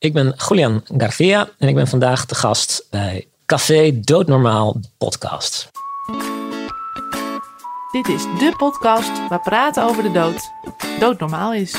Ik ben Julian Garcia en ik ben vandaag de gast bij Café Doodnormaal podcast. Dit is de podcast waar praten over de dood doodnormaal is.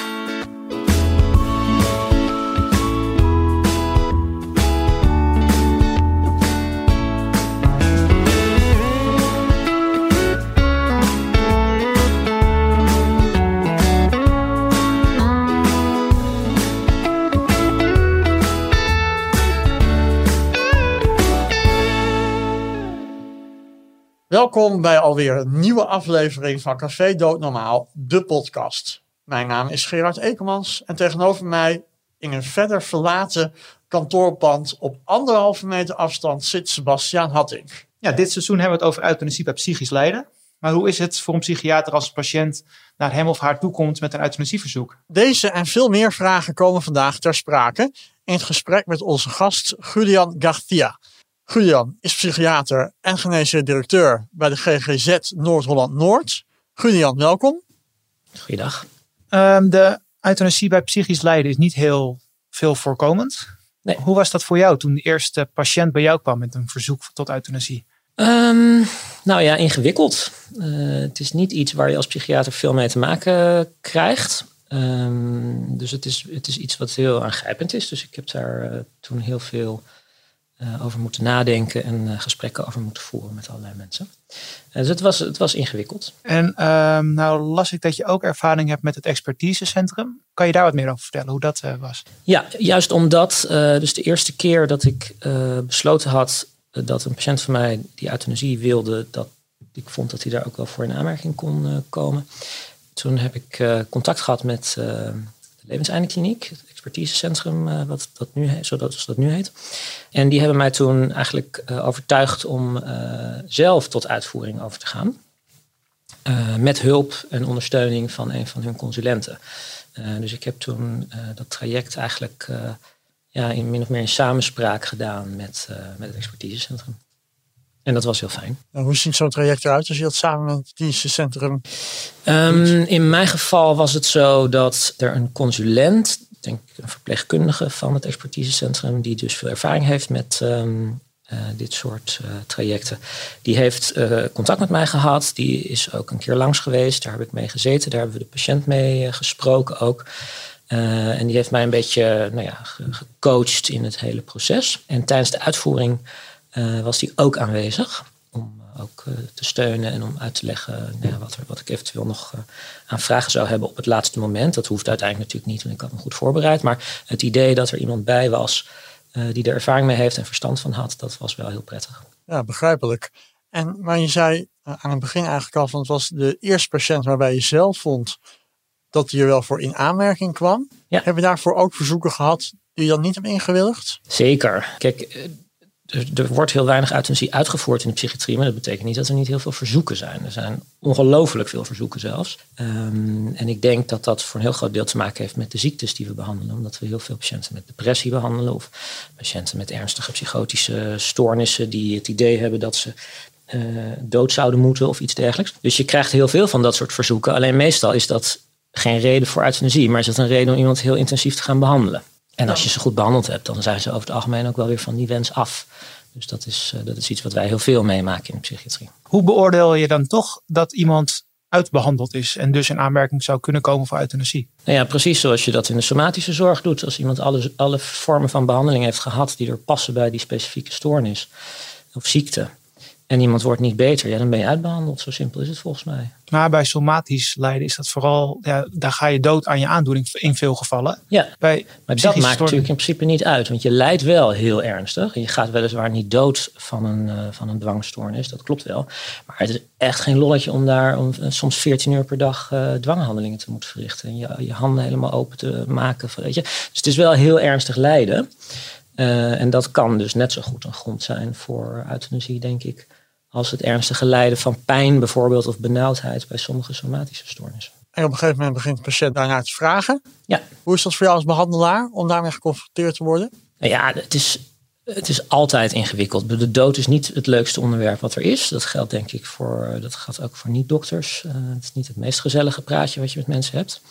Welkom bij alweer een nieuwe aflevering van Café Doodnormaal, de podcast. Mijn naam is Gerard Ekemans en tegenover mij in een verder verlaten kantoorpand op anderhalve meter afstand zit Sebastiaan Hatting. Ja, dit seizoen hebben we het over euthanasie bij psychisch lijden. Maar hoe is het voor een psychiater als een patiënt naar hem of haar toekomt met een euthanasieverzoek? Deze en veel meer vragen komen vandaag ter sprake in het gesprek met onze gast Julian Garcia. Julian is psychiater en geneesheer directeur bij de GGZ Noord-Holland-Noord. Julian, welkom. Goeiedag. Um, de euthanasie bij psychisch lijden is niet heel veel voorkomend. Nee. Hoe was dat voor jou toen de eerste patiënt bij jou kwam met een verzoek tot euthanasie? Um, nou ja, ingewikkeld. Uh, het is niet iets waar je als psychiater veel mee te maken krijgt. Um, dus het is, het is iets wat heel aangrijpend is. Dus ik heb daar uh, toen heel veel uh, over moeten nadenken en uh, gesprekken over moeten voeren met allerlei mensen. Uh, dus het was, het was ingewikkeld. En um, nou las ik dat je ook ervaring hebt met het expertisecentrum. Kan je daar wat meer over vertellen, hoe dat was? Ja, juist omdat, dus de eerste keer dat ik besloten had dat een patiënt van mij die euthanasie wilde, dat ik vond dat hij daar ook wel voor in aanmerking kon komen. Toen heb ik contact gehad met de levenseindekliniek, expertisecentrum, uh, wat dat nu heet, zoals dat nu heet. En die hebben mij toen eigenlijk uh, overtuigd om uh, zelf tot uitvoering over te gaan. met hulp en ondersteuning van een van hun consulenten. dus ik heb toen dat traject eigenlijk ja, in min of meer in samenspraak gedaan met, met het expertisecentrum. En dat was heel fijn. En hoe ziet zo'n traject eruit als je dat samen met het dienstencentrum um, In mijn geval was het zo dat er een consulent, denk een verpleegkundige van het expertisecentrum, die dus veel ervaring heeft met um, uh, dit soort uh, trajecten, die heeft uh, contact met mij gehad. Die is ook een keer langs geweest. Daar heb ik mee gezeten. Daar hebben we de patiënt mee gesproken ook. en die heeft mij een beetje nou ja, gecoacht in het hele proces. En tijdens de uitvoering was die ook aanwezig. Ook uh, te steunen en om uit te leggen nou ja, wat, er, wat ik eventueel nog aan vragen zou hebben op het laatste moment. Dat hoeft uiteindelijk natuurlijk niet, want ik had me goed voorbereid. Maar het idee dat er iemand bij was die er ervaring mee heeft en verstand van had, dat was wel heel prettig. Ja, begrijpelijk. En maar je zei aan het begin eigenlijk al van het was de eerste patiënt waarbij je zelf vond dat hij er wel voor in aanmerking kwam. Ja. Heb je daarvoor ook verzoeken gehad die je dan niet hebt ingewilligd? Zeker. Kijk, er wordt heel weinig euthanasie uitgevoerd in de psychiatrie, maar dat betekent niet dat er niet heel veel verzoeken zijn. Er zijn ongelooflijk veel verzoeken zelfs. Um, en ik denk dat dat voor een heel groot deel te maken heeft met de ziektes die we behandelen. Omdat we heel veel patiënten met depressie behandelen of patiënten met ernstige psychotische stoornissen die het idee hebben dat ze uh, dood zouden moeten of iets dergelijks. Dus je krijgt heel veel van dat soort verzoeken. Alleen meestal is dat geen reden voor euthanasie, maar is dat een reden om iemand heel intensief te gaan behandelen. En als je ze goed behandeld hebt, dan zijn ze over het algemeen ook wel weer van die wens af. Dus dat is, uh, dat is iets wat wij heel veel meemaken in de psychiatrie. Hoe beoordeel je dan toch dat iemand uitbehandeld is en dus in aanmerking zou kunnen komen voor euthanasie? Nou ja, precies zoals je dat in de somatische zorg doet. Als iemand alle, alle vormen van behandeling heeft gehad die er passen bij die specifieke stoornis of ziekte. En iemand wordt niet beter, ja, dan ben je uitbehandeld. Zo simpel is het volgens mij. Maar bij somatisch lijden is dat vooral, ja, daar ga je dood aan je aandoening in veel gevallen. Ja, bij maar dat maakt natuurlijk in principe niet uit. Want je lijdt wel heel ernstig. Je gaat weliswaar niet dood van een, uh, van een dwangstoornis, dat klopt wel. Maar het is echt geen lolletje om daar om, uh, soms 14 uur per dag uh, dwanghandelingen te moeten verrichten. En je, je handen helemaal open te maken. Weet je. Dus het is wel heel ernstig lijden. en dat kan dus net zo goed een grond zijn voor euthanasie, denk ik als het ernstige lijden van pijn bijvoorbeeld of benauwdheid bij sommige somatische stoornissen. En op een gegeven moment begint de patiënt daarnaar te vragen. Ja. Hoe is dat voor jou als behandelaar om daarmee geconfronteerd te worden? Nou ja, het is, het is altijd ingewikkeld. De dood is niet het leukste onderwerp wat er is. Dat geldt denk ik voor, dat geldt ook voor niet-dokters. Uh, het is niet het meest gezellige praatje wat je met mensen hebt.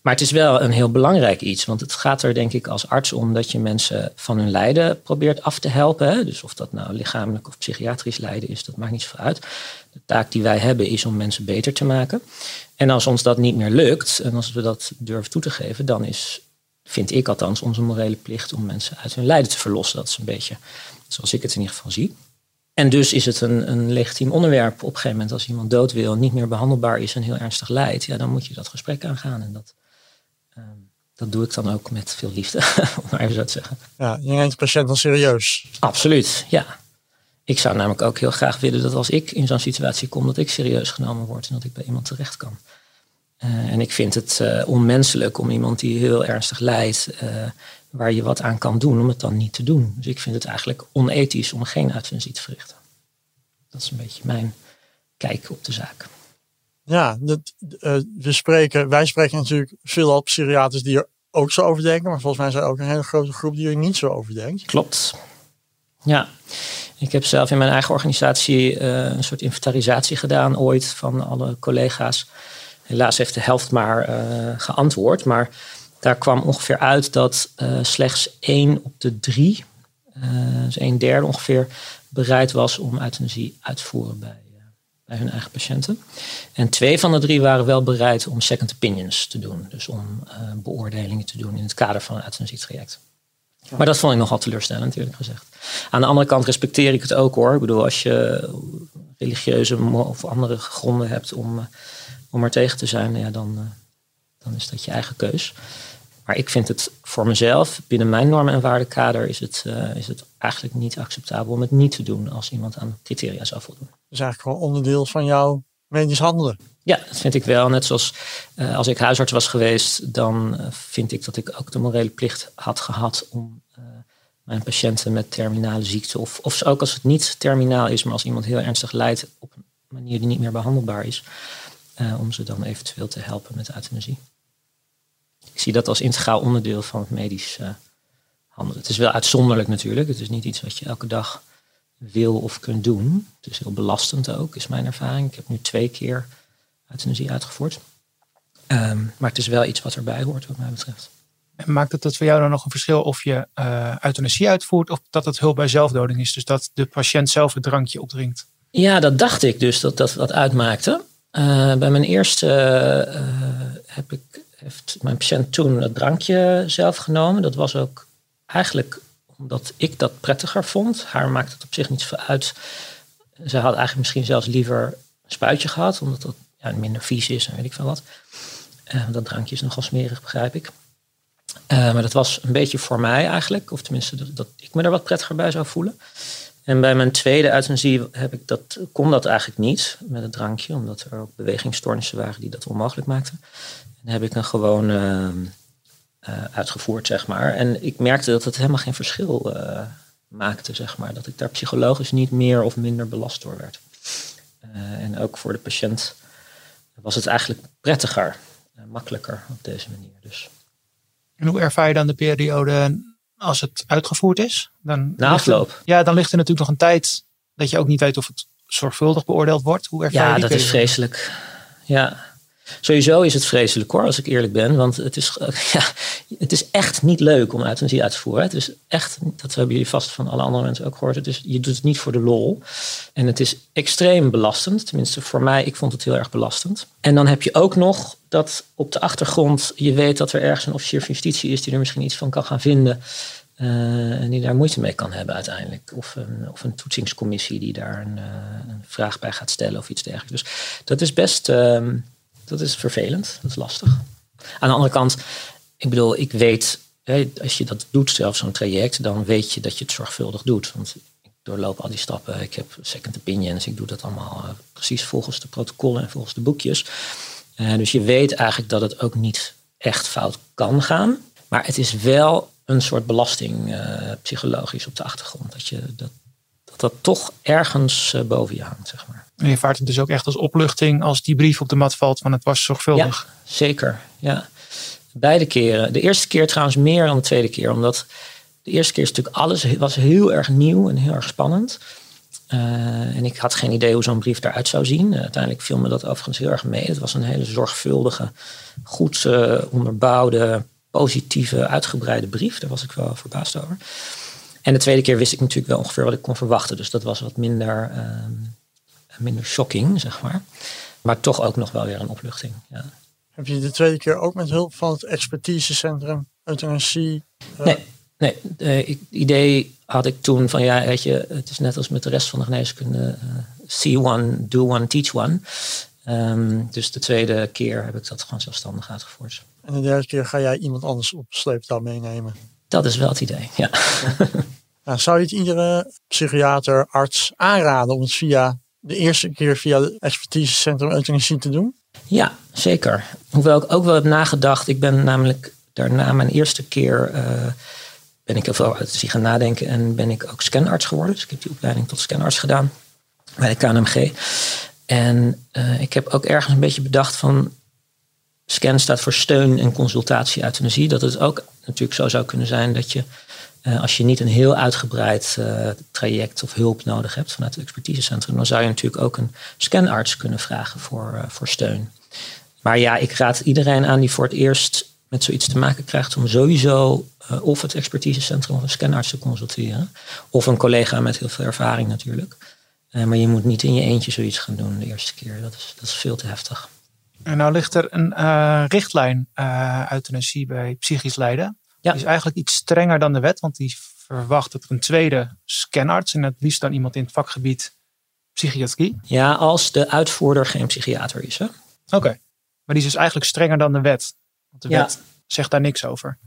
Maar het is wel een heel belangrijk iets. Want het gaat er denk ik als arts om dat je mensen van hun lijden probeert af te helpen. Dus of dat nou lichamelijk of psychiatrisch lijden is, dat maakt niet zoveel uit. De taak die wij hebben is om mensen beter te maken. En als ons dat niet meer lukt, en als we dat durven toe te geven, dan is, vind ik althans, onze morele plicht om mensen uit hun lijden te verlossen. Dat is een beetje zoals ik het in ieder geval zie. En dus is het een, een legitiem onderwerp op een gegeven moment als iemand dood wil, niet meer behandelbaar is en heel ernstig lijdt, ja, dan moet je dat gesprek aangaan. En dat, ehm, dat doe ik dan ook met veel liefde, om maar even zo te zeggen. Ja, je neemt de patiënt dan serieus. Absoluut, ja. Ik zou namelijk ook heel graag willen dat als ik in zo'n situatie kom, dat ik serieus genomen word en dat ik bij iemand terecht kan. Uh, en ik vind het uh, onmenselijk om iemand die heel ernstig lijdt, uh, waar je wat aan kan doen, om het dan niet te doen. Dus ik vind het eigenlijk onethisch om geen euthanasie te verrichten. Dat is een beetje mijn kijk op de zaak. Ja, dat, we spreken, wij spreken natuurlijk veel op psychiaters die er ook zo over denken, maar volgens mij zijn er ook een hele grote groep die er niet zo over denkt. Klopt. Ja, ik heb zelf in mijn eigen organisatie uh, een soort inventarisatie gedaan ooit van alle collega's. Helaas heeft de helft maar uh, geantwoord, maar daar kwam ongeveer uit dat slechts één op de drie, dus een derde ongeveer, bereid was om euthanasie uit te voeren bij, bij hun eigen patiënten. En twee van de drie waren wel bereid om second opinions te doen, dus om beoordelingen te doen in het kader van een euthanasietraject. Maar dat vond ik nogal teleurstellend, eerlijk gezegd. Aan de andere kant respecteer ik het ook hoor. Ik bedoel, als je religieuze of andere gronden hebt om, om er tegen te zijn, ja, dan, dan is dat je eigen keus. Maar ik vind het voor mezelf, binnen mijn normen- en waardekader, is het, uh, is het eigenlijk niet acceptabel om het niet te doen als iemand aan criteria zou voldoen. Dat is eigenlijk gewoon onderdeel van jouw medisch handelen. Ja, dat vind ik wel. Net zoals uh, als ik huisarts was geweest, dan uh, vind ik dat ik ook de morele plicht had gehad om mijn patiënten met terminale ziekte, of, of ook als het niet terminaal is, maar als iemand heel ernstig lijdt op een manier die niet meer behandelbaar is, om ze dan eventueel te helpen met euthanasie. Ik zie dat als integraal onderdeel van het medisch handelen. Het is wel uitzonderlijk natuurlijk. Het is niet iets wat je elke dag wil of kunt doen. Het is heel belastend ook, is mijn ervaring. Ik heb nu twee keer euthanasie uitgevoerd. Um, maar het is wel iets wat erbij hoort, wat mij betreft. En maakt het dat voor jou dan nog een verschil of je uh, euthanasie uitvoert of dat het hulp bij zelfdoding is? Dus dat de patiënt zelf het drankje opdringt? Ja, dat dacht ik dus dat dat wat uitmaakte. Uh, bij mijn eerste uh, heb ik, heeft mijn patiënt toen het drankje zelf genomen. Dat was ook eigenlijk omdat ik dat prettiger vond. Haar maakt het op zich niet zoveel uit. Ze had eigenlijk misschien zelfs liever een spuitje gehad, omdat dat ja, minder vies is en weet ik veel wat. Uh, dat drankje is nogal smerig, begrijp ik. Uh, maar dat was een beetje voor mij eigenlijk, of tenminste dat, ik me er wat prettiger bij zou voelen. En bij mijn tweede euthanasie heb ik dat, kon dat eigenlijk niet met het drankje, omdat er ook bewegingsstoornissen waren die dat onmogelijk maakten. En heb ik een gewoon uh, uitgevoerd, zeg maar. En ik merkte dat het helemaal geen verschil maakte, zeg maar. Dat ik daar psychologisch niet meer of minder belast door werd. en ook voor de patiënt was het eigenlijk prettiger, makkelijker op deze manier. Dus. En hoe ervaar je dan de periode als het uitgevoerd is? Dan Na afloop? Ja, dan ligt er natuurlijk nog een tijd dat je ook niet weet of het zorgvuldig beoordeeld wordt. Hoe ervaar ja, je die dat periode? is vreselijk. Ja, Sowieso is het vreselijk hoor, als ik eerlijk ben. Want het is, ja, het is echt niet leuk om euthanasie uit te voeren. Het is echt, dat hebben jullie vast van alle andere mensen ook gehoord. Het is, je doet het niet voor de lol. En het is extreem belastend. Tenminste voor mij, ik vond het heel erg belastend. En dan heb je ook nog dat op de achtergrond je weet dat er ergens een officier van justitie is die er misschien iets van kan gaan vinden. Uh, en die daar moeite mee kan hebben uiteindelijk. Of een, of een toetsingscommissie die daar een, uh, een vraag bij gaat stellen of iets dergelijks. Dus dat is best... Uh, dat is vervelend, dat is lastig. Aan de andere kant, ik bedoel, ik weet, als je dat doet, zelf zo'n traject, dan weet je dat je het zorgvuldig doet. Want ik doorloop al die stappen, ik heb second opinions, ik doe dat allemaal uh, precies volgens de protocollen en volgens de boekjes. Uh, dus je weet eigenlijk dat het ook niet echt fout kan gaan. Maar het is wel een soort belasting uh, psychologisch op de achtergrond. Dat, je, dat, dat dat toch ergens boven je hangt, zeg maar. En je vaart het dus ook echt als opluchting als die brief op de mat valt van het was zorgvuldig. Ja, zeker. Ja. Beide keren. De eerste keer trouwens meer dan de tweede keer. Omdat de eerste keer is natuurlijk alles was heel erg nieuw en heel erg spannend. en ik had geen idee hoe zo'n brief eruit zou zien. uiteindelijk viel me dat overigens heel erg mee. Het was een hele zorgvuldige, goed onderbouwde, positieve, uitgebreide brief. Daar was ik wel verbaasd over. En de tweede keer wist ik natuurlijk wel ongeveer wat ik kon verwachten. Dus dat was wat minder, ehm, minder shocking, zeg maar. Maar toch ook nog wel weer een opluchting. Ja. Heb je de tweede keer ook met hulp van het expertisecentrum euthanasie? Uh... Nee, nee het idee had ik toen van ja, weet je, het is net als met de rest van de geneeskunde. Uh, see one, do one, teach one. Um, dus de tweede keer heb ik dat gewoon zelfstandig uitgevoerd. En de derde keer ga jij iemand anders op sleeptouw meenemen? Dat is wel het idee, ja. Nou, zou je het iedere psychiater, arts aanraden om het via de eerste keer via het expertisecentrum euthanasie te doen? Ja, zeker. Hoewel ik ook wel heb nagedacht. Ik ben namelijk daarna mijn eerste keer uh, ben ik veel euthanasie gaan nadenken en ben ik ook scanarts geworden. Dus ik heb die opleiding tot scanarts gedaan bij de KNMG. En uh, ik heb ook ergens een beetje bedacht van scan staat voor steun en consultatie euthanasie. Dat het ook natuurlijk zo zou kunnen zijn dat je uh, als je niet een heel uitgebreid uh, traject of hulp nodig hebt vanuit het expertisecentrum, dan zou je natuurlijk ook een scanarts kunnen vragen voor, uh, voor steun. Maar ja, ik raad iedereen aan die voor het eerst met zoiets te maken krijgt om sowieso of het expertisecentrum of een scanarts te consulteren. Of een collega met heel veel ervaring natuurlijk. maar je moet niet in je eentje zoiets gaan doen de eerste keer. Dat is, dat is veel te heftig. En nou ligt er een richtlijn euthanasie bij psychisch lijden. Ja. Die is eigenlijk iets strenger dan de wet, want die verwacht dat er een tweede scanarts en het liefst dan iemand in het vakgebied psychiatrie. Ja, als de uitvoerder geen psychiater is. Oké, maar die is dus eigenlijk strenger dan de wet. Want de ja. wet zegt daar niks over.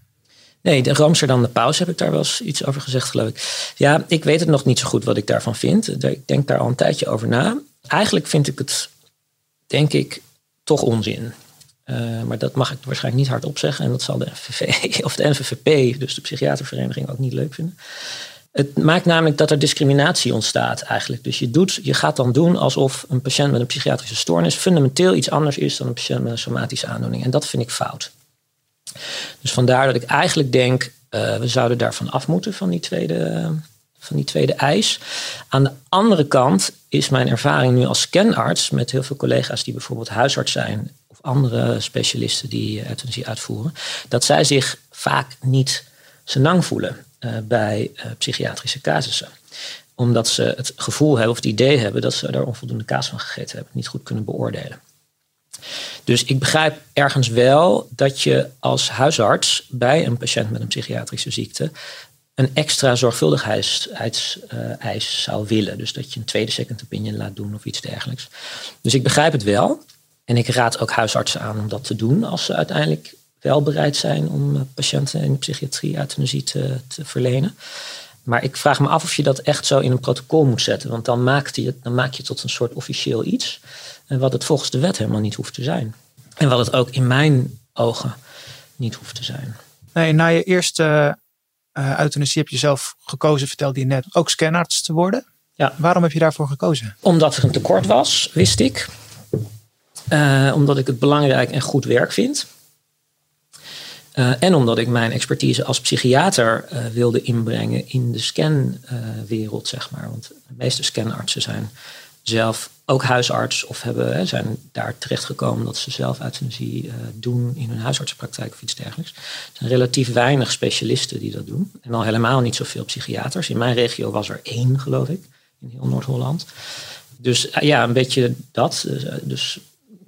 Nee, de Ramsterdam de Paus heb ik daar wel eens iets over gezegd, geloof ik. Ja, ik weet het nog niet zo goed wat ik daarvan vind. Ik denk daar al een tijdje over na. Eigenlijk vind ik het, denk ik, toch onzin. Uh, maar dat mag ik waarschijnlijk niet hardop zeggen. En dat zal de NVV of de NVVP, dus de psychiatervereniging, ook niet leuk vinden. Het maakt namelijk dat er discriminatie ontstaat eigenlijk. Dus je, doet, je gaat dan doen alsof een patiënt met een psychiatrische stoornis fundamenteel iets anders is dan een patiënt met een somatische aandoening. En dat vind ik fout. Dus vandaar dat ik eigenlijk denk, uh, we zouden daarvan af moeten, van die tweede, van die tweede eis. Aan de andere kant is mijn ervaring nu als scanarts met heel veel collega's die bijvoorbeeld huisarts zijn andere specialisten die euthanasie uitvoeren, dat zij zich vaak niet senang voelen uh, bij uh, psychiatrische casussen omdat ze het gevoel hebben of het idee hebben dat ze daar onvoldoende kaas van gegeten hebben, niet goed kunnen beoordelen. Dus ik begrijp ergens wel dat je als huisarts bij een patiënt met een psychiatrische ziekte een extra zorgvuldigheidseis zou willen. Dus dat je een tweede second opinion laat doen of iets dergelijks. Dus ik begrijp het wel. En ik raad ook huisartsen aan om dat te doen als ze uiteindelijk wel bereid zijn om eh, patiënten in de psychiatrie euthanasie te, te verlenen. Maar ik vraag me af of je dat echt zo in een protocol moet zetten. Want dan, maakt je, dan maak je het tot een soort officieel iets. En wat het volgens de wet helemaal niet hoeft te zijn. En wat het ook in mijn ogen niet hoeft te zijn. Nee, na je eerste uh, euthanasie heb je zelf gekozen, vertelde je net, ook scanarts te worden. Ja. Waarom heb je daarvoor gekozen? Omdat er een tekort was, wist ik. Uh, omdat ik het belangrijk en goed werk vind. Uh, en omdat ik mijn expertise als psychiater uh, wilde inbrengen in de scanwereld, zeg maar. Want de meeste scanartsen zijn zelf ook huisarts of hebben, zijn daar terechtgekomen dat ze zelf euthanasie doen in hun huisartsenpraktijk of iets dergelijks. Er zijn relatief weinig specialisten die dat doen. En al helemaal niet zoveel psychiaters. In mijn regio was er één, geloof ik, in heel Noord-Holland. Dus ja, een beetje dat. Dus, dus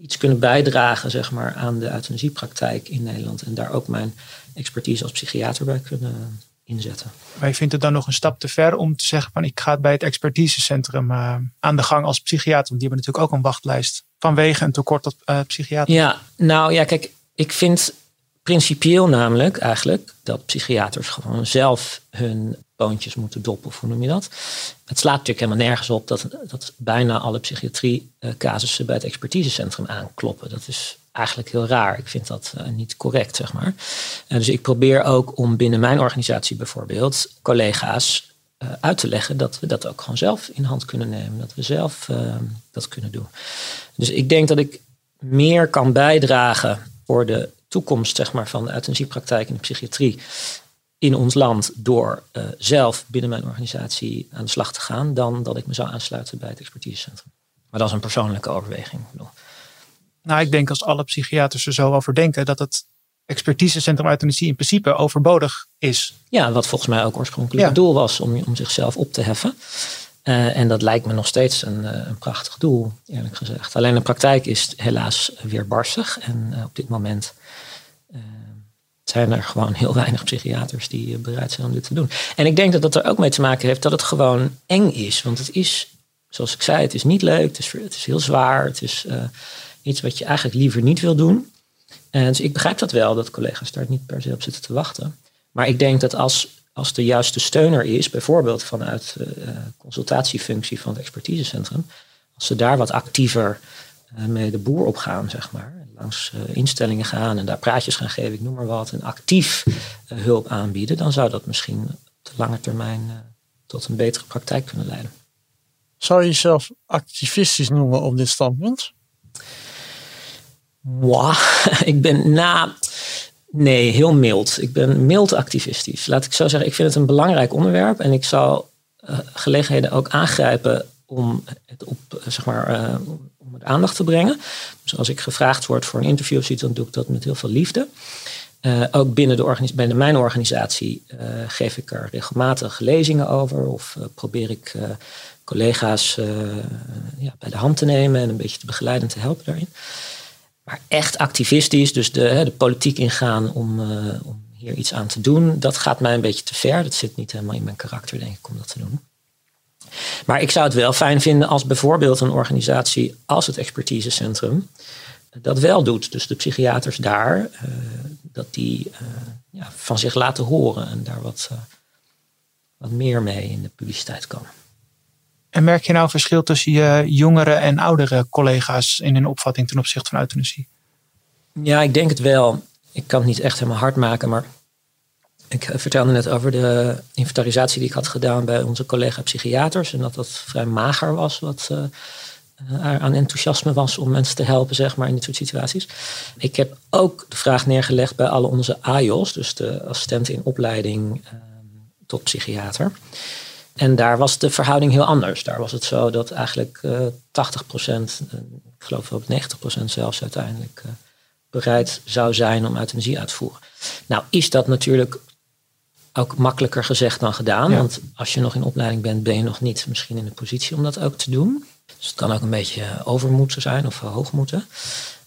iets kunnen bijdragen zeg maar, aan de euthanasiepraktijk in Nederland. En daar ook mijn expertise als psychiater bij kunnen inzetten. Maar je vindt het dan nog een stap te ver om te zeggen van ik ga bij het expertisecentrum uh, aan de gang als psychiater. Want die hebben natuurlijk ook een wachtlijst vanwege een tekort op uh, psychiater. Ja, nou ja, kijk, ik vind principieel namelijk eigenlijk dat psychiaters gewoon zelf hun boontjes moeten doppen, hoe noem je dat? Het slaat natuurlijk helemaal nergens op dat, dat bijna alle psychiatrie uh, casussen bij het expertisecentrum aankloppen. Dat is eigenlijk heel raar. Ik vind dat uh, niet correct, zeg maar. Uh, dus ik probeer ook om binnen mijn organisatie bijvoorbeeld collega's uh, uit te leggen dat we dat ook gewoon zelf in hand kunnen nemen. Dat we zelf dat kunnen doen. Dus ik denk dat ik meer kan bijdragen voor de toekomst zeg maar, van de euthanasiepraktijk in de psychiatrie. in ons land door uh, zelf binnen mijn organisatie aan de slag te gaan, dan dat ik me zou aansluiten bij het expertisecentrum. Maar dat is een persoonlijke overweging. Nou, ik denk als alle psychiaters er zo over denken, dat het expertisecentrum euthanasie in principe overbodig is. Ja, wat volgens mij ook oorspronkelijk het doel was om, om zichzelf op te heffen. Uh, en dat lijkt me nog steeds een, uh, een, prachtig doel, eerlijk gezegd. Alleen de praktijk is helaas weer barstig. En uh, op dit moment zijn er gewoon heel weinig psychiaters die bereid zijn om dit te doen. En ik denk dat dat er ook mee te maken heeft dat het gewoon eng is. Want het is, zoals ik zei, het is niet leuk, het is, het is heel zwaar. Het is iets wat je eigenlijk liever niet wil doen. En dus ik begrijp dat wel, dat collega's daar niet per se op zitten te wachten. Maar ik denk dat als, als de juiste steuner is, bijvoorbeeld vanuit de uh, consultatiefunctie van het expertisecentrum, als ze daar wat actiever uh, mee de boer op gaan, zeg maar, langs uh, instellingen gaan en daar praatjes gaan geven, ik noem maar wat, en actief hulp aanbieden, dan zou dat misschien op de lange termijn tot een betere praktijk kunnen leiden. Zou je jezelf activistisch noemen op dit standpunt? Wow, ik ben na. Nee, heel mild. Ik ben mild activistisch. Laat ik zo zeggen, ik vind het een belangrijk onderwerp en ik zal uh, gelegenheden ook aangrijpen om het op, uh, zeg maar, uh, om het aandacht te brengen. Dus als ik gevraagd word voor een interview of dan doe ik dat met heel veel liefde. ook binnen, de binnen mijn organisatie geef ik er regelmatig lezingen over of probeer ik collega's ja, bij de hand te nemen en een beetje te begeleiden en te helpen daarin. Maar echt activistisch, dus de, de politiek ingaan om, uh, om hier iets aan te doen, dat gaat mij een beetje te ver. Dat zit niet helemaal in mijn karakter, denk ik, om dat te doen. Maar ik zou het wel fijn vinden als bijvoorbeeld een organisatie als het expertisecentrum dat wel doet. Dus de psychiaters daar, uh, dat die uh, ja, van zich laten horen en daar wat, wat meer mee in de publiciteit komen. En merk je nou verschil tussen je jongere en oudere collega's in hun opvatting ten opzichte van euthanasie? Ja, ik denk het wel. Ik kan het niet echt helemaal hard maken, maar ik vertelde net over de inventarisatie die ik had gedaan bij onze collega psychiaters. En dat dat vrij mager was wat uh, aan enthousiasme was om mensen te helpen, zeg maar, in dit soort situaties. Ik heb ook de vraag neergelegd bij alle onze AIOS, dus de assistenten in opleiding uh, tot psychiater. En daar was de verhouding heel anders. Daar was het zo dat eigenlijk uh, 80 procent, ik geloof wel 90 procent zelfs uiteindelijk, uh, bereid zou zijn om euthanasie uit te voeren. Nou is dat natuurlijk ook makkelijker gezegd dan gedaan. Ja. Want als je nog in opleiding bent, ben je nog niet misschien in de positie om dat ook te doen. Dus het kan ook een beetje overmoed zijn of hoog moeten.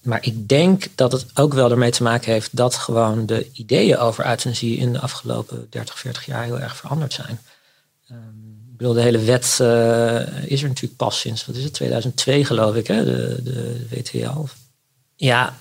Maar ik denk dat het ook wel ermee te maken heeft dat gewoon de ideeën over euthanasie in de afgelopen 30, 40 jaar heel erg veranderd zijn. Um, ik bedoel, de hele wet uh, is er natuurlijk pas sinds, wat is het, 2002 geloof ik, hè, de, de, WTL. Ja,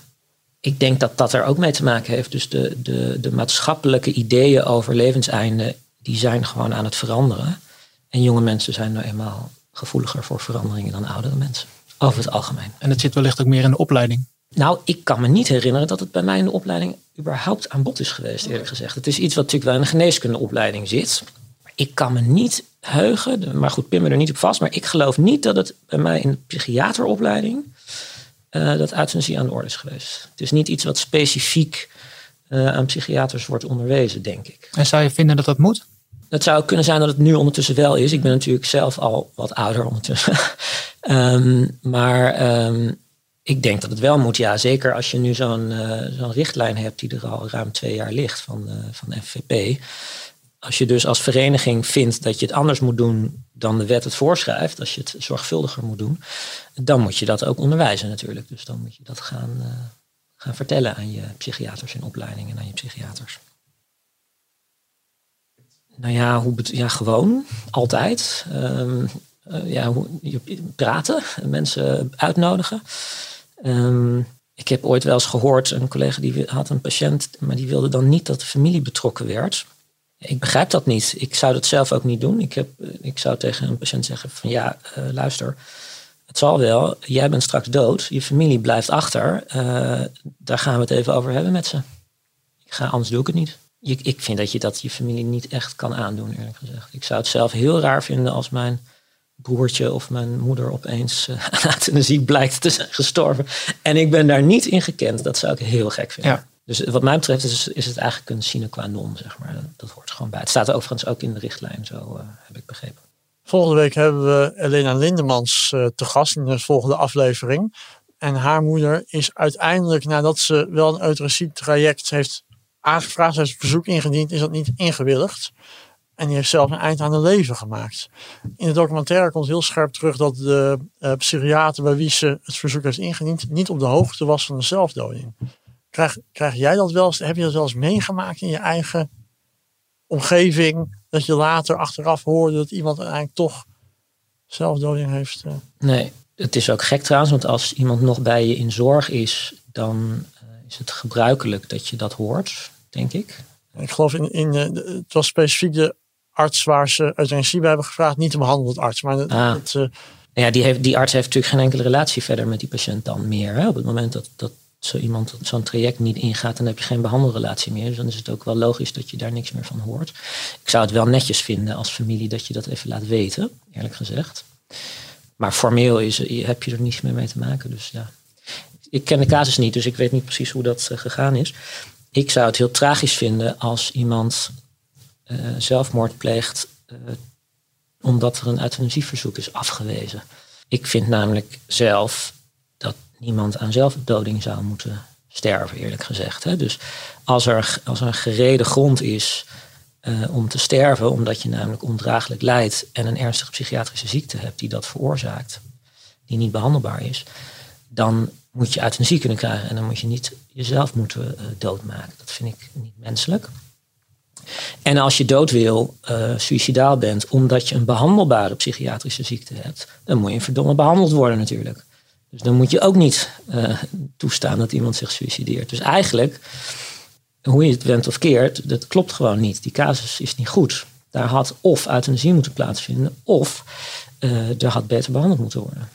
ik denk dat dat er ook mee te maken heeft. Dus de, de, de maatschappelijke ideeën over levenseinde, die zijn gewoon aan het veranderen. En jonge mensen zijn nou eenmaal gevoeliger voor veranderingen dan oudere mensen. Over het algemeen. En het zit wellicht ook meer in de opleiding. Nou, ik kan me niet herinneren dat het bij mij in de opleiding überhaupt aan bod is geweest, eerlijk gezegd. Het is iets wat natuurlijk wel in de geneeskundeopleiding zit ik kan me niet heugen, maar goed, pin me er niet op vast. Maar ik geloof niet dat het bij mij in de psychiateropleiding uh, dat euthanasie aan de orde is geweest. Het is niet iets wat specifiek uh, aan psychiaters wordt onderwezen, denk ik. En zou je vinden dat dat moet? Het zou kunnen zijn dat het nu ondertussen wel is. Ik ben natuurlijk zelf al wat ouder ondertussen. um, maar um, ik denk dat het wel moet, ja. Zeker als je nu zo'n uh, zo'n richtlijn hebt die er al ruim twee jaar ligt van, van FVP als je dus als vereniging vindt dat je het anders moet doen dan de wet het voorschrijft, als je het zorgvuldiger moet doen, dan moet je dat ook onderwijzen natuurlijk. Dus dan moet je dat gaan, uh, gaan vertellen aan je psychiaters in opleiding en aan je psychiaters. Nou ja, hoe ja gewoon, altijd. Um, uh, ja, hoe, praten, mensen uitnodigen. Um, ik heb ooit wel eens gehoord, een collega die had een patiënt, maar die wilde dan niet dat de familie betrokken werd. Ik begrijp dat niet. Ik zou dat zelf ook niet doen. Ik, heb, ik zou tegen een patiënt zeggen van ja, uh, luister, het zal wel. Jij bent straks dood. Je familie blijft achter. Uh, daar gaan we het even over hebben met ze. Ik ga, anders doe ik het niet. Ik, ik vind dat je dat je familie niet echt kan aandoen, eerlijk gezegd. Ik zou het zelf heel raar vinden als mijn broertje of mijn moeder opeens uh, aan euthanasie blijkt te zijn gestorven. En ik ben daar niet in gekend. Dat zou ik heel gek vinden. Ja. Dus wat mij betreft is, is het eigenlijk een sine qua non, zeg maar. Dat, hoort gewoon bij. Het staat overigens ook in de richtlijn, zo uh, heb ik begrepen. Volgende week hebben we Elena Lindemans uh, te gast in de volgende aflevering. En haar moeder is uiteindelijk, nadat ze wel een euthanasie-traject heeft aangevraagd, heeft het verzoek ingediend, is dat niet ingewilligd. En die heeft zelf een eind aan haar leven gemaakt. In de documentaire komt heel scherp terug dat de uh, psychiater bij wie ze het verzoek heeft ingediend niet op de hoogte was van de zelfdoding. Krijg, krijg jij dat wel eens, heb je dat wel eens meegemaakt in je eigen omgeving? Dat je later achteraf hoorde dat iemand eigenlijk toch zelfdoding heeft? Uh... Nee, het is ook gek trouwens, want als iemand nog bij je in zorg is, dan uh, is het gebruikelijk dat je dat hoort, denk ik. Ik geloof in, in het was specifiek de arts waar ze euthanasie bij hebben gevraagd, niet de behandelend arts. Maar ah. ja, die, heeft, die arts heeft natuurlijk geen enkele relatie verder met die patiënt dan meer. Hè? Op het moment dat, dat zo iemand zo'n traject niet ingaat, dan heb je geen behandelrelatie meer. Dus dan is het ook wel logisch dat je daar niks meer van hoort. Ik zou het wel netjes vinden als familie dat je dat even laat weten, eerlijk gezegd. Maar formeel is, heb je er niets meer mee te maken. Dus ja. Ik ken de casus niet, dus ik weet niet precies hoe dat uh, gegaan is. Ik zou het heel tragisch vinden als iemand uh, zelfmoord pleegt uh, omdat er een euthanasieverzoek is afgewezen. Ik vind namelijk zelf dat niemand aan zelfdoding zou moeten sterven, eerlijk gezegd. Hè? Dus als er, als er een gereden grond is uh, om te sterven, omdat je namelijk ondraaglijk lijdt en een ernstige psychiatrische ziekte hebt die dat veroorzaakt, die niet behandelbaar is, dan moet je euthanasie kunnen krijgen en dan moet je niet jezelf moeten uh, doodmaken. Dat vind ik niet menselijk. En als je dood wil, uh, suicidaal bent, omdat je een behandelbare psychiatrische ziekte hebt, dan moet je verdomme behandeld worden natuurlijk. Dus dan moet je ook niet uh, toestaan dat iemand zich suicideert. Dus eigenlijk, hoe je het went of keert, dat klopt gewoon niet. Die casus is niet goed. Daar had of euthanasie moeten plaatsvinden, of uh, er had beter behandeld moeten worden.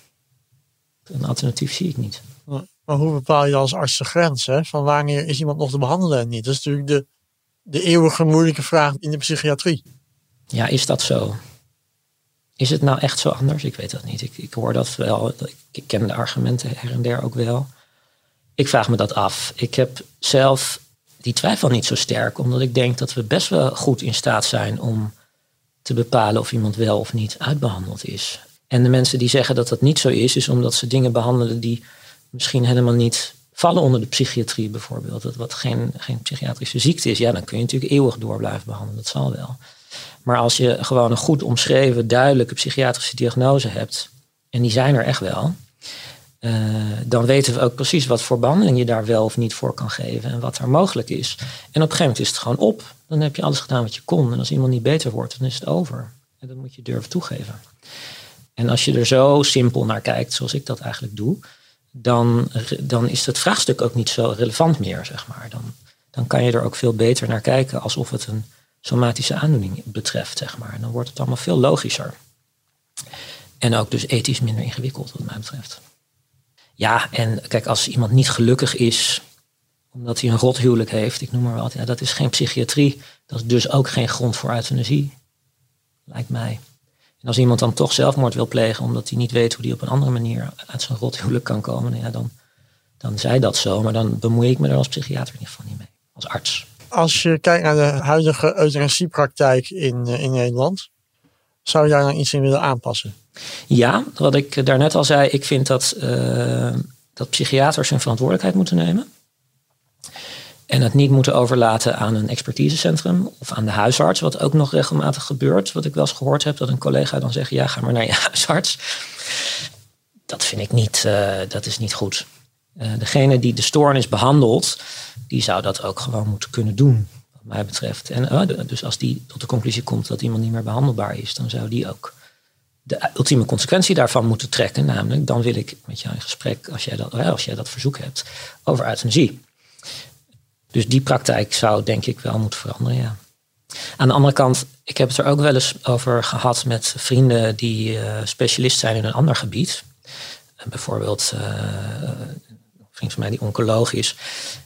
Een alternatief zie ik niet. Maar hoe bepaal je als arts de grens? Hè? Van wanneer is iemand nog te behandelen en niet? Dat is natuurlijk de, de eeuwige moeilijke vraag in de psychiatrie. Ja, is dat zo? Is het nou echt zo anders? Ik weet dat niet. Ik, ik hoor dat wel. Ik, ken de argumenten her en der ook wel. Ik vraag me dat af. Ik heb zelf die twijfel niet zo sterk, omdat ik denk dat we best wel goed in staat zijn om te bepalen of iemand wel of niet uitbehandeld is. En de mensen die zeggen dat dat niet zo is, is omdat ze dingen behandelen die misschien helemaal niet vallen onder de psychiatrie bijvoorbeeld. Dat wat geen, geen psychiatrische ziekte is, ja, dan kun je natuurlijk eeuwig door blijven behandelen. Dat zal wel. Maar als je gewoon een goed omschreven, duidelijke psychiatrische diagnose hebt, en die zijn er echt wel, uh, dan weten we ook precies wat voor behandeling je daar wel of niet voor kan geven en wat er mogelijk is. En op een gegeven moment is het gewoon op. Dan heb je alles gedaan wat je kon. En als iemand niet beter wordt, dan is het over. En dat moet je durven toegeven. En als je er zo simpel naar kijkt, zoals ik dat eigenlijk doe, dan, dan is het vraagstuk ook niet zo relevant meer, zeg maar. Dan, dan kan je er ook veel beter naar kijken alsof het een somatische aandoening betreft, zeg maar. Dan wordt het allemaal veel logischer. En ook dus ethisch minder ingewikkeld, wat mij betreft. Ja, en kijk, als iemand niet gelukkig is omdat hij een rothuwelijk heeft, ik noem maar wat, ja, dat is geen psychiatrie. Dat is dus ook geen grond voor euthanasie, lijkt mij. En als iemand dan toch zelfmoord wil plegen omdat hij niet weet hoe hij op een andere manier uit zijn rothuwelijk kan komen, nou ja, dan, dan zij dat zo. Maar dan bemoei ik me er als psychiater in ieder geval niet mee, als arts. Als je kijkt naar de huidige euthanasiepraktijk in, eh, in Nederland, zou je daar dan iets in willen aanpassen? Ja, wat ik daarnet al zei, ik vind dat, uh, dat psychiaters hun verantwoordelijkheid moeten nemen. En het niet moeten overlaten aan een expertisecentrum of aan de huisarts, wat ook nog regelmatig gebeurt. Wat ik wel eens gehoord heb, dat een collega dan zegt, ja, ga maar naar je huisarts. Dat vind ik niet, uh, dat is niet goed. Uh, degene die de stoornis behandelt, die zou dat ook gewoon moeten kunnen doen, wat mij betreft. En uh, dus als die tot de conclusie komt dat iemand niet meer behandelbaar is, dan zou die ook de ultieme consequentie daarvan moeten trekken. Namelijk, dan wil ik met jou in gesprek, als jij dat, als jij dat verzoek hebt, over euthanasie. Dus die praktijk zou denk ik wel moeten veranderen, ja. Aan de andere kant, ik heb het er ook wel eens over gehad met vrienden die specialist zijn in een ander gebied. Bijvoorbeeld van mij die oncoloog is,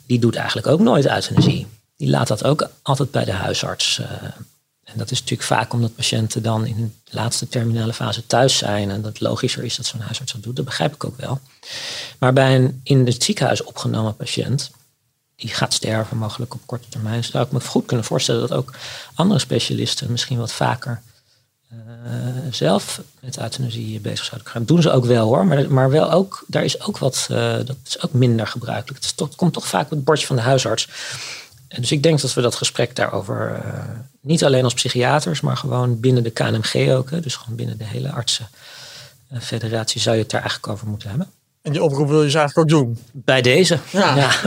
die doet eigenlijk ook nooit euthanasie. Die laat dat ook altijd bij de huisarts. Uh, en dat is natuurlijk vaak omdat patiënten dan in de laatste terminale fase thuis zijn en dat logischer is dat zo'n huisarts dat doet. Dat begrijp ik ook wel. Maar bij een in het ziekenhuis opgenomen patiënt die gaat sterven, mogelijk op korte termijn. Zou ik me goed kunnen voorstellen dat ook andere specialisten misschien wat vaker zelf met euthanasie bezig zouden gaan. Dat doen ze ook wel hoor, maar, maar wel ook, daar is ook wat, uh, dat is ook minder gebruikelijk. Het, komt toch vaak op het bordje van de huisarts. En dus ik denk dat we dat gesprek daarover, uh, niet alleen als psychiaters, maar gewoon binnen de KNMG ook, hè, dus gewoon binnen de hele artsenfederatie, zou je het daar eigenlijk over moeten hebben. En die oproep wil je dus eigenlijk ook doen? Bij deze, ja. ja.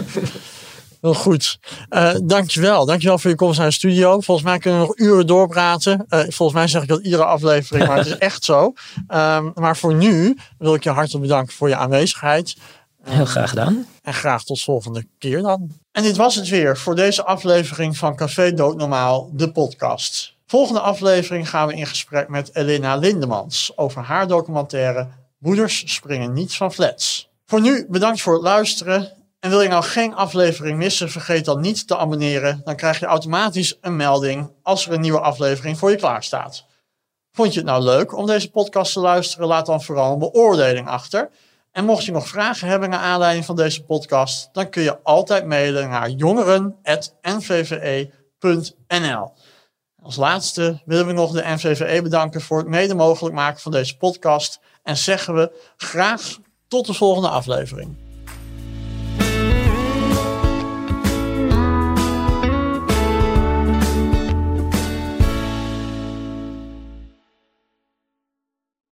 Heel goed. Uh, dankjewel. Dankjewel voor je komst naar de studio. Volgens mij kunnen we nog uren doorpraten. Uh, volgens mij zeg ik dat iedere aflevering, maar het is echt zo. Um, maar voor nu wil ik je hartelijk bedanken voor je aanwezigheid. Heel graag gedaan. En graag tot volgende keer dan. En dit was het weer voor deze aflevering van Café Doodnormaal, de podcast. Volgende aflevering gaan we in gesprek met Elena Lindemans over haar documentaire Moeders springen niet van flats. Voor nu bedankt voor het luisteren en wil je nou geen aflevering missen, vergeet dan niet te abonneren. Dan krijg je automatisch een melding als er een nieuwe aflevering voor je klaar staat. Vond je het nou leuk om deze podcast te luisteren? Laat dan vooral een beoordeling achter. En mocht je nog vragen hebben naar aanleiding van deze podcast, dan kun je altijd mailen naar jongeren.nvve.nl. Als laatste willen we nog de NVVE bedanken voor het mede mogelijk maken van deze podcast. En zeggen we graag tot de volgende aflevering.